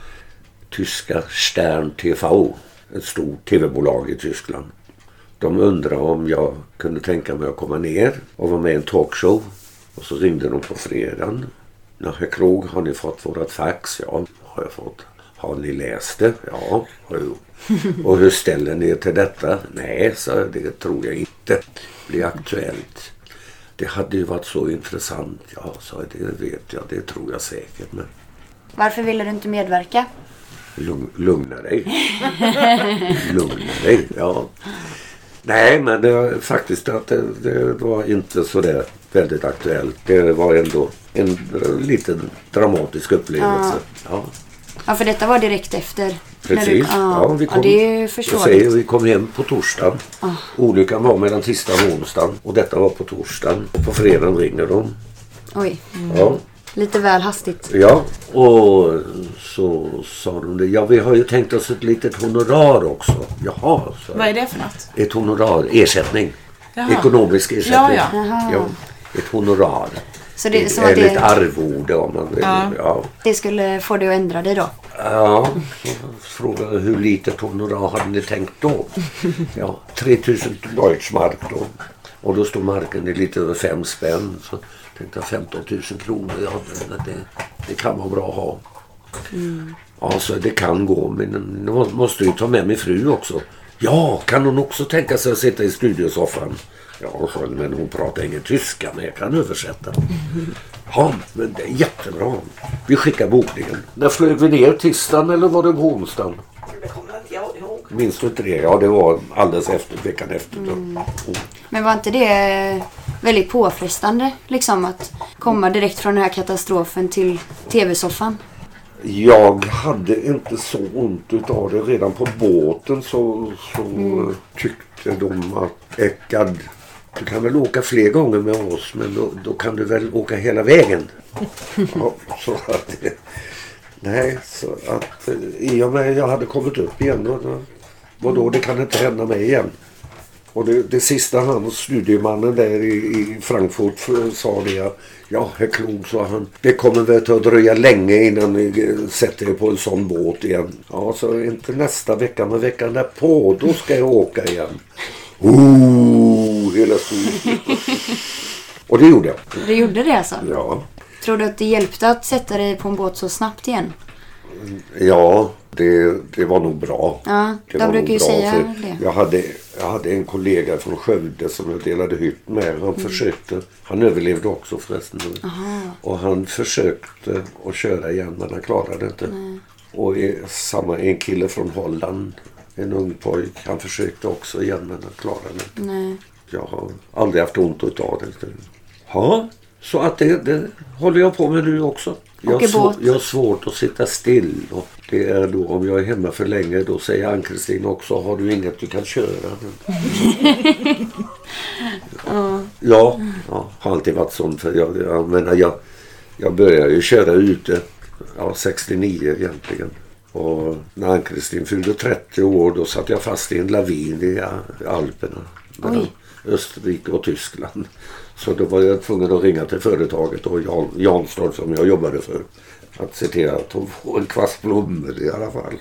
Speaker 3: tyska Stern TVO. Ett stort tv-bolag i Tyskland. De undrade om jag kunde tänka mig att komma ner och vara med i en talkshow. Och så ringde de på fredagen. Ja, herr Krog, har ni fått vårat fax? Ja, har jag fått. Har ni läst det? Ja, har jag gjort. Och hur ställer ni er till detta? Nej, så det tror jag inte blir aktuellt. Det hade ju varit så intressant. Ja, så det vet jag. Det tror jag säkert. Men
Speaker 4: Varför ville du inte medverka?
Speaker 3: lugn, lugna dig. lugna dig, ja. Nej, men det var faktiskt att det, det var inte så där väldigt aktuellt. Det var ändå en liten dramatisk upplevelse. Ja.
Speaker 4: Ja, för detta var direkt efter.
Speaker 3: Precis.
Speaker 4: Du,
Speaker 3: ja, vi kom,
Speaker 4: ja,
Speaker 3: jag säger, vi kom hem på torsdagen. Olyckan var mellan tisdagen och onsdagen. Och detta var på torsdagen. Och på fredagen ringer de.
Speaker 4: Oj,
Speaker 3: Ja.
Speaker 4: lite väl hastigt.
Speaker 3: Ja, och så sa de det. Ja, vi har ju tänkt oss ett litet honorar också. Jaha, så.
Speaker 2: Vad är det för något?
Speaker 3: Ett honorar, ersättning.
Speaker 2: Jaha.
Speaker 3: Ekonomisk ersättning.
Speaker 2: Ja, ja.
Speaker 4: Jaha.
Speaker 3: ja. Ett honorar.
Speaker 4: Så det är att
Speaker 3: Eller ett
Speaker 4: det,
Speaker 3: arvode om man vill.
Speaker 2: Ja.
Speaker 3: Ja.
Speaker 4: det skulle få dig att ändra dig då?
Speaker 3: Ja, fråga hur litet honorar hade ni tänkt då? Ja, 3000 Deutschmark då. Och då stod marken i lite över fem spänn. Så tänkte jag 15 000 kronor, ja det, det, det kan vara bra att ha. Ja, så det kan gå men må- måste ju ta med min fru också. Ja, kan hon också tänka sig att sitta i studiosoffan? Ja, men hon pratar ingen tyska men jag kan översätta. Ja, men det är jättebra. Vi skickar bokningen. När flög vi ner? Tisdagen eller var det på onsdagen?
Speaker 2: Det kommer inte jag ihåg.
Speaker 3: Minns du inte det? Ja, det var alldeles efter, veckan efter. Mm.
Speaker 4: Men var inte det väldigt påfrestande liksom att komma direkt från den här katastrofen till tv-soffan?
Speaker 3: Jag hade inte så ont utav det. Redan på båten så, så tyckte de att Eckad, du kan väl åka fler gånger med oss men då, då kan du väl åka hela vägen. ja, så att, nej, så att eh, i och med jag hade kommit upp igen. Och, då- vadå, det kan inte hända mig igen. Och det, det sista han, studiemannen där i, i Frankfurt sa det. att, Ja, herr Klog sa han. Det kommer väl att dröja länge innan ni eh, sätter er på en sån båt igen. Ja, så inte nästa vecka men veckan därpå. Då ska jag åka igen. Oh, hela studion. Och det gjorde jag.
Speaker 4: Det gjorde det alltså?
Speaker 3: Ja.
Speaker 4: Tror du att det hjälpte att sätta dig på en båt så snabbt igen?
Speaker 3: Ja, det, det var nog bra.
Speaker 4: Ja,
Speaker 3: det
Speaker 4: de
Speaker 3: var
Speaker 4: brukar ju säga
Speaker 3: för
Speaker 4: det.
Speaker 3: Jag hade, jag hade en kollega från Skövde som jag delade hytt med.
Speaker 4: Mm.
Speaker 3: Han försökte, han överlevde också förresten. Och han försökte att köra igen men han klarade inte. Och i, samma en kille från Holland, en ung pojk, han försökte också igen men han klarade det inte.
Speaker 4: Nej.
Speaker 3: Jag har aldrig haft ont utav det. Ja, så att det, det håller jag på med nu också. Jag svår, jag har svårt att sitta still. Och det är då om jag är hemma för länge då säger Ann-Kristin också har du inget du kan köra? ja, ja, har alltid varit sån. För jag, jag, menar, jag, jag började ju köra ute ja, 69 egentligen. Och när Ann-Kristin fyllde 30 år då satt jag fast i en lavin i Alperna. Mellan. Österrike och Tyskland. Så då var jag tvungen att ringa till företaget och Jan, Janstad som jag jobbade för. Att se till att hon får en kvast blommor i alla fall.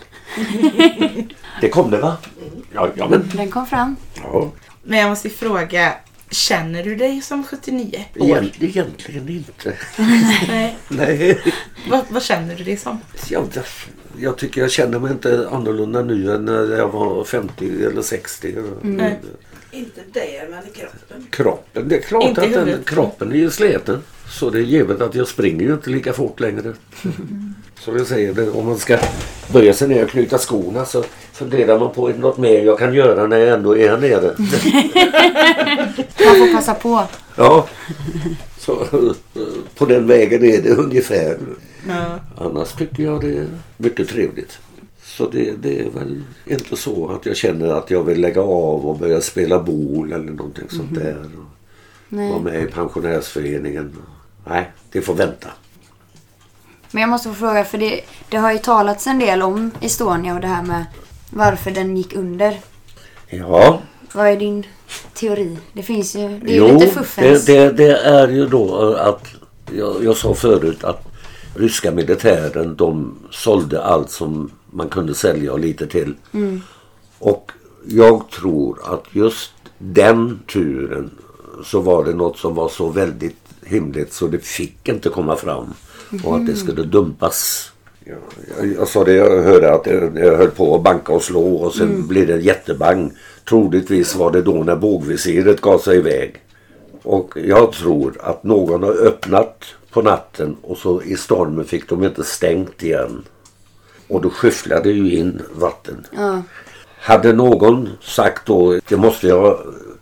Speaker 3: det kom det va? Ja, ja men.
Speaker 4: Den kom fram.
Speaker 3: Ja,
Speaker 2: Men jag måste fråga, känner du dig som 79 år?
Speaker 3: egent, egentligen inte.
Speaker 2: Nej.
Speaker 3: Nej.
Speaker 2: Vad, vad känner du dig som?
Speaker 3: Jag, jag tycker jag känner mig inte annorlunda nu än när jag var 50 eller 60.
Speaker 2: Nej.
Speaker 5: Inte det, men i kroppen.
Speaker 3: Kroppen, det är klart
Speaker 2: Inte
Speaker 3: att den, kroppen är ju sliten. Så det är givet att jag springer ju inte lika fort längre. Så jag säger det, om man ska böja sig ner och knyta skorna så funderar man på det något mer jag kan göra när jag ändå är här nere.
Speaker 4: Man får passa på.
Speaker 3: Ja, så på den vägen är det ungefär.
Speaker 2: Ja.
Speaker 3: Annars tycker jag det är mycket trevligt. Så det, det är väl inte så att jag känner att jag vill lägga av och börja spela bol eller någonting sånt där.
Speaker 4: Nej.
Speaker 3: Var med i pensionärsföreningen. Nej, det får vänta.
Speaker 4: Men jag måste få fråga, för det, det har ju talats en del om Estonia och det här med varför den gick under.
Speaker 3: Ja,
Speaker 4: Vad är din teori? Det finns ju, det är ju
Speaker 3: jo,
Speaker 4: lite fuffens.
Speaker 3: det, det, det är ju då att jag, jag sa förut att ryska militären de sålde allt som man kunde sälja och lite till. Och jag tror att just den turen så var det något som var så väldigt himligt så det fick inte komma fram. Och att det skulle dumpas. Jag, jag, jag sa det, jag hörde att jag, jag höll på att banka och slå och sen blev det en jättebang. Troligtvis var det då när bågvisiret gav sig iväg. Och jag tror att någon har öppnat på natten och så i stormen fick de inte stängt igen. Och då skyfflade ju in vatten.
Speaker 4: Ja.
Speaker 3: Hade någon sagt då, det måste jag,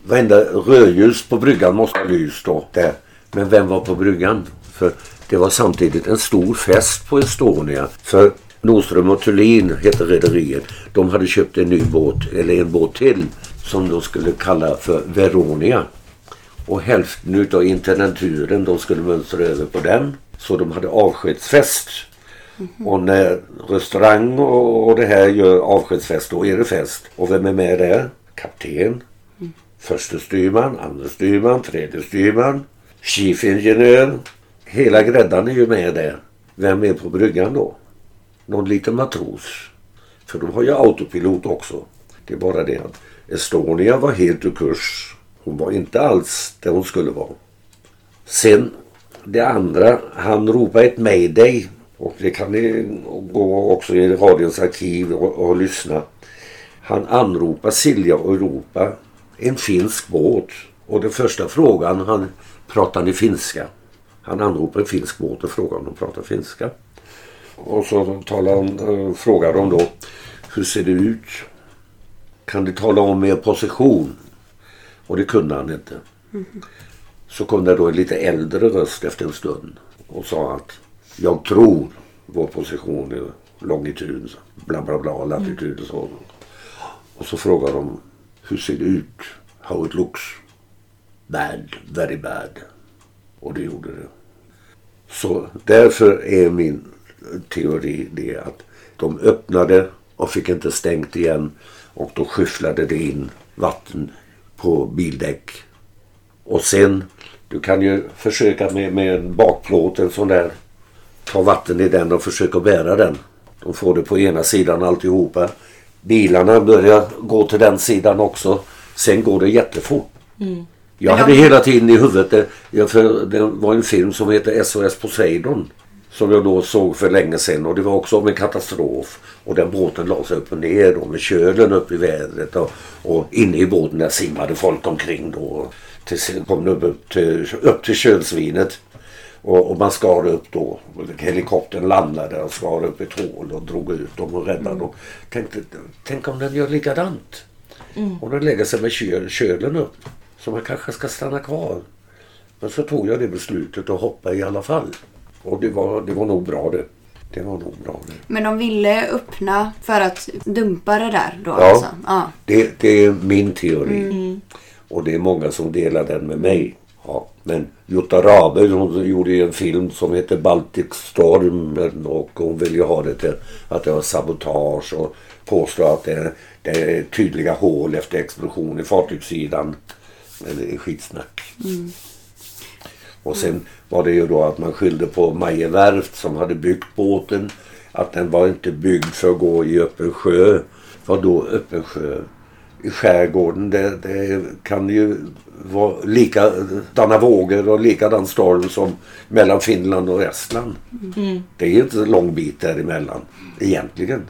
Speaker 3: varenda rödljus på bryggan måste ha lyst då. Där. Men vem var på bryggan? För det var samtidigt en stor fest på Estonia. För Nordström och Thulin hette rederiet. De hade köpt en ny båt, eller en båt till, som de skulle kalla för Veronia. Och hälften utav intendenturen de skulle mönstra över på den. Så de hade avskedsfest. Och när restaurang och, och det här gör avskedsfest, då är det fest. Och vem är med där? Kapten, förste styrman, andra styrman, tredje styrman, chief engineer. Hela gräddan är ju med där. Vem är på bryggan då? Någon liten matros. För de har ju autopilot också. Det är bara det att Estonia var helt ur kurs. Hon var inte alls där hon skulle vara. Sen det andra, han ropade ett mayday. Och det kan ni gå också i radions arkiv och, och lyssna. Han anropar Silja och Europa, en finsk båt. Och den första frågan, han pratar ni finska? Han anropar en finsk båt och frågar om de pratar finska. Och så talar han, eh, frågar de då, hur ser det ut? Kan du tala om er position? Och det kunde han inte. Så kom det då en lite äldre röst efter en stund och sa att jag tror vår position är longitud, bla bla bla, latitud och så. Och så frågade de hur ser det ut? How it looks? Bad, very bad. Och det gjorde det. Så därför är min teori det att de öppnade och fick inte stängt igen och då skyfflade det in vatten på bildäck. Och sen, du kan ju försöka med, med en bakplåt, en sån där, ta vatten i den och försöka bära den. De får det på ena sidan alltihopa. Bilarna börjar gå till den sidan också. Sen går det jättefort. Jag
Speaker 4: Men
Speaker 3: hade
Speaker 4: de-
Speaker 3: hela tiden i huvudet, det, ja, för det var en film som heter SOS Poseidon. Som jag då såg för länge sedan och det var också om en katastrof. Och den båten la sig upp och ner då med kölen upp i vädret. Och, och inne i båten där simmade folk omkring då. Till, kom de upp till, upp till kölsvinet. Och, och man skar upp då. Helikoptern landade och skar upp ett hål och drog ut dem och räddade dem. Tänkte, tänk om den gör likadant. Om den lägger sig med köl, kölen upp. Så man kanske ska stanna kvar. Men så tog jag det beslutet och hoppade i alla fall. Och det var, det var nog bra det. Det var nog bra det.
Speaker 4: Men de ville öppna för att dumpa det där då
Speaker 3: Ja.
Speaker 4: alltså? Ja.
Speaker 3: Det, det är min teori. Och det är många som delar den med mig. Ja. Men Jutta Rabe hon gjorde ju en film som heter Baltic Storm och hon vill ju ha det till att det var sabotage och påstår att det, det är tydliga hål efter explosion i fartygssidan. Men det är skitsnack. Och sen var det ju då att man skyllde på Maje Werft som hade byggt båten. Att den var inte byggd för att gå i öppen sjö. Vad då öppen sjö? I skärgården det, det kan ju vara likadana vågor och likadan storm som mellan Finland och Estland. Det är inte en lång bit däremellan egentligen.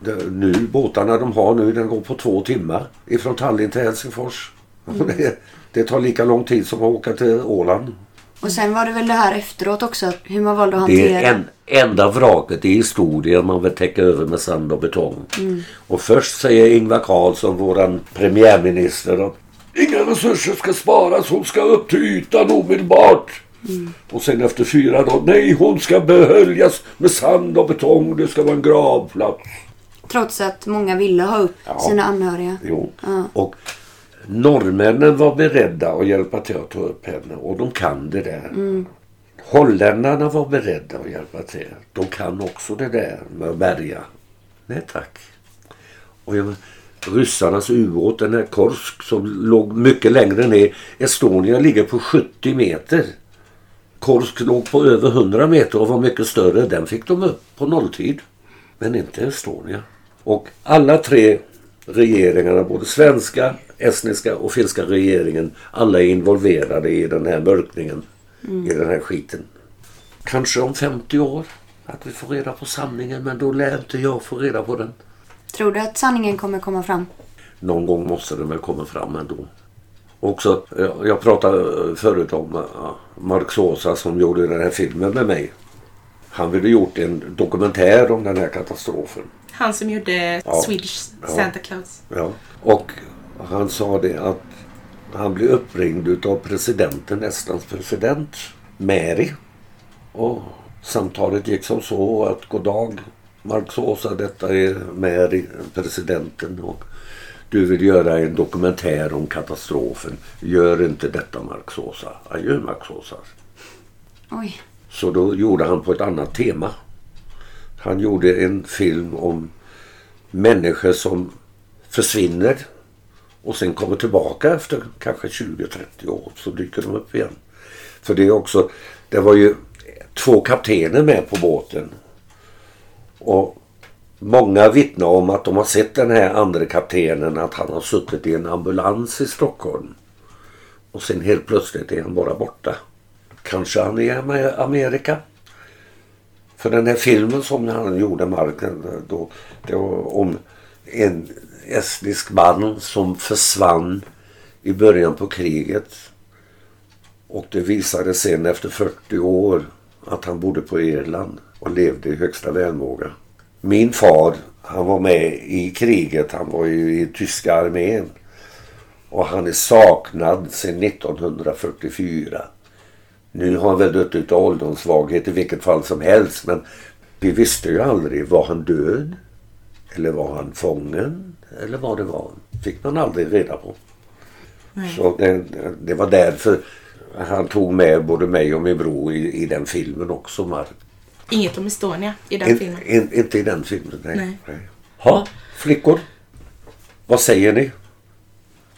Speaker 3: Det, nu, båtarna de har nu den går på två timmar ifrån Tallinn till Helsingfors. Det, det tar lika lång tid som att åka till Åland.
Speaker 4: Och sen var det väl det här efteråt också, hur man valde att
Speaker 3: Det
Speaker 4: hantera.
Speaker 3: är en, enda vraket i historien man vill täcka över med sand och betong. Och först säger Ingvar Carlsson, våran premiärminister, att inga resurser ska sparas, hon ska upp till ytan omedelbart. Och sen efter fyra dagar, nej hon ska behöljas med sand och betong, det ska vara en gravplats.
Speaker 4: Trots att många ville ha upp
Speaker 3: Ja.
Speaker 4: sina anhöriga.
Speaker 3: Jo.
Speaker 4: Ja.
Speaker 3: Och Norrmännen var beredda att hjälpa till att ta upp henne och de kan det där. Holländarna var beredda att hjälpa till. De kan också det där med att bärga. Nej tack. Och jag, ryssarnas ubåt, den här Korsk som låg mycket längre ner. Estonia ligger på 70 meter. Korsk låg på över 100 meter och var mycket större. Den fick de upp på nolltid. Men inte Estonia. Och alla tre regeringarna, både svenska, estniska och finska regeringen, alla är involverade i den här mörkningen. I den här skiten. Kanske om 50 år att vi får reda på sanningen men då lär inte jag få reda på den.
Speaker 4: Tror du att sanningen kommer komma fram?
Speaker 3: Någon gång måste den väl komma fram ändå. Också, jag pratade förut om uh, Mark Sosa som gjorde den här filmen med mig. Han ville gjort en dokumentär om den här katastrofen.
Speaker 2: Han som gjorde
Speaker 3: Ja.
Speaker 2: Swedish. Santa Claus.
Speaker 3: Ja. Och han sa det att han blev uppringd utav presidenten, Estlands president, Meri. Och samtalet gick som så att god dag Mark Sosa, detta är Meri, presidenten. Och du vill göra en dokumentär om katastrofen. Gör inte detta Mark Sosa. Adjö Mark Sosa.
Speaker 4: Oj.
Speaker 3: Så då gjorde han på ett annat tema. Han gjorde en film om människor som försvinner och sen kommer tillbaka efter kanske 20-30 år så dyker de upp igen. För det är också, det var ju två kaptener med på båten. Och många vittnar om att de har sett den här andra kaptenen att han har suttit i en ambulans i Stockholm. Och sen helt plötsligt är han bara borta. Kanske han är i Amerika. För den här filmen som han gjorde, Marken, då, det var om en estnisk man som försvann i början på kriget. Och det visade sen efter 40 år att han bodde på Irland och levde i högsta välmåga. Min far, han var med i kriget. Han var ju i tyska armén. Och han är saknad sedan 1944. Nu har han väl dött utav ålderssvaghet i vilket fall som helst. Men vi visste ju aldrig. Var han död? Eller var han fången? Eller vad det var. Fick man aldrig reda på.
Speaker 2: Nej.
Speaker 3: Så det, det var därför han tog med både mig och min bror i, i den filmen också. Mark.
Speaker 2: Inget om Estonia i den
Speaker 3: In,
Speaker 2: filmen.
Speaker 3: in, inte i den filmen, nej.
Speaker 2: Nej.
Speaker 3: nej. Ha, flickor. Vad säger ni?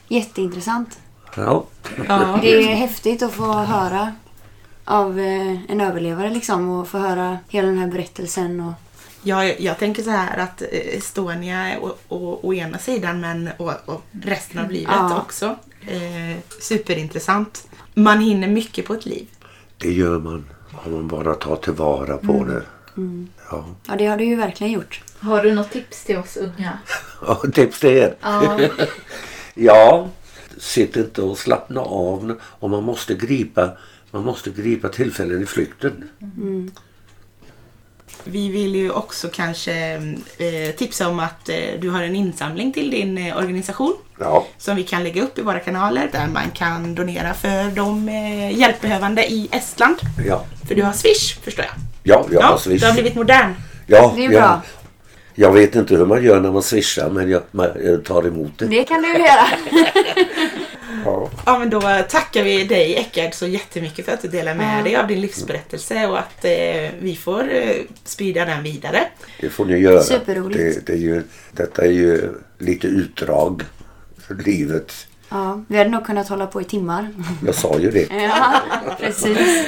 Speaker 4: Jätteintressant.
Speaker 3: Ja,
Speaker 2: Ja.
Speaker 4: Det är häftigt att få höra av eh, en överlevare liksom och få höra hela den här berättelsen. Och,
Speaker 2: Jag, jag tänker så här att eh, Estonia är å, å, å ena sidan men och, och resten av livet
Speaker 4: Ja.
Speaker 2: också. Eh, superintressant. Man hinner mycket på ett liv.
Speaker 3: det gör man. Om man bara tar tillvara på det. Ja.
Speaker 4: ja, det har du ju verkligen gjort.
Speaker 6: Har du något tips till oss unga?
Speaker 3: ja, tips till er.
Speaker 6: Ja,
Speaker 3: Ja, sitt inte och slappna av. Och man måste gripa, man måste gripa tillfällen i flykten.
Speaker 2: Vi vill ju också kanske eh, tipsa om att eh, du har en insamling till din eh, organisation.
Speaker 3: Ja,
Speaker 2: Som vi kan lägga upp i våra kanaler där man kan donera för de eh, hjälpbehövande i Estland.
Speaker 3: ja,
Speaker 2: För du har Swish förstår jag.
Speaker 3: ja, jag har
Speaker 2: du
Speaker 3: swish.
Speaker 2: har blivit modern.
Speaker 3: Ja,
Speaker 4: Det är
Speaker 3: ja.
Speaker 4: bra.
Speaker 3: Jag vet inte hur man gör när man swishar men jag, man, jag tar emot det.
Speaker 4: Det kan du göra.
Speaker 3: Ja.
Speaker 2: Ja men då tackar vi dig Eckard så jättemycket för att du delar med dig av din livsberättelse och att eh, vi får eh, sprida den vidare.
Speaker 3: Det får ni göra.
Speaker 4: Superroligt.
Speaker 3: Det, det är ju, detta är ju lite utdrag för livet.
Speaker 4: Ja, vi hade nog kunnat hålla på i timmar.
Speaker 3: Jag sa ju det.
Speaker 4: Ja, precis.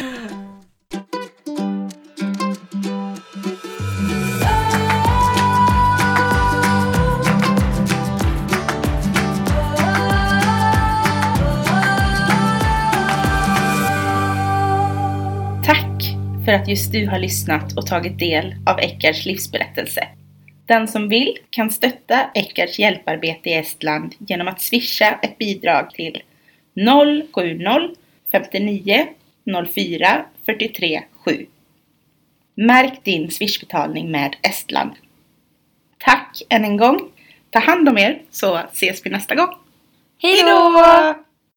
Speaker 7: För att just du har lyssnat och tagit del av Eckards livsberättelse. Den som vill kan stötta Eckards hjälparbete i Estland genom att swisha ett bidrag till 070 59 04 43 7. Märk din swishbetalning med Estland. Tack än en gång. Ta hand om er så ses vi nästa gång.
Speaker 4: Hej då!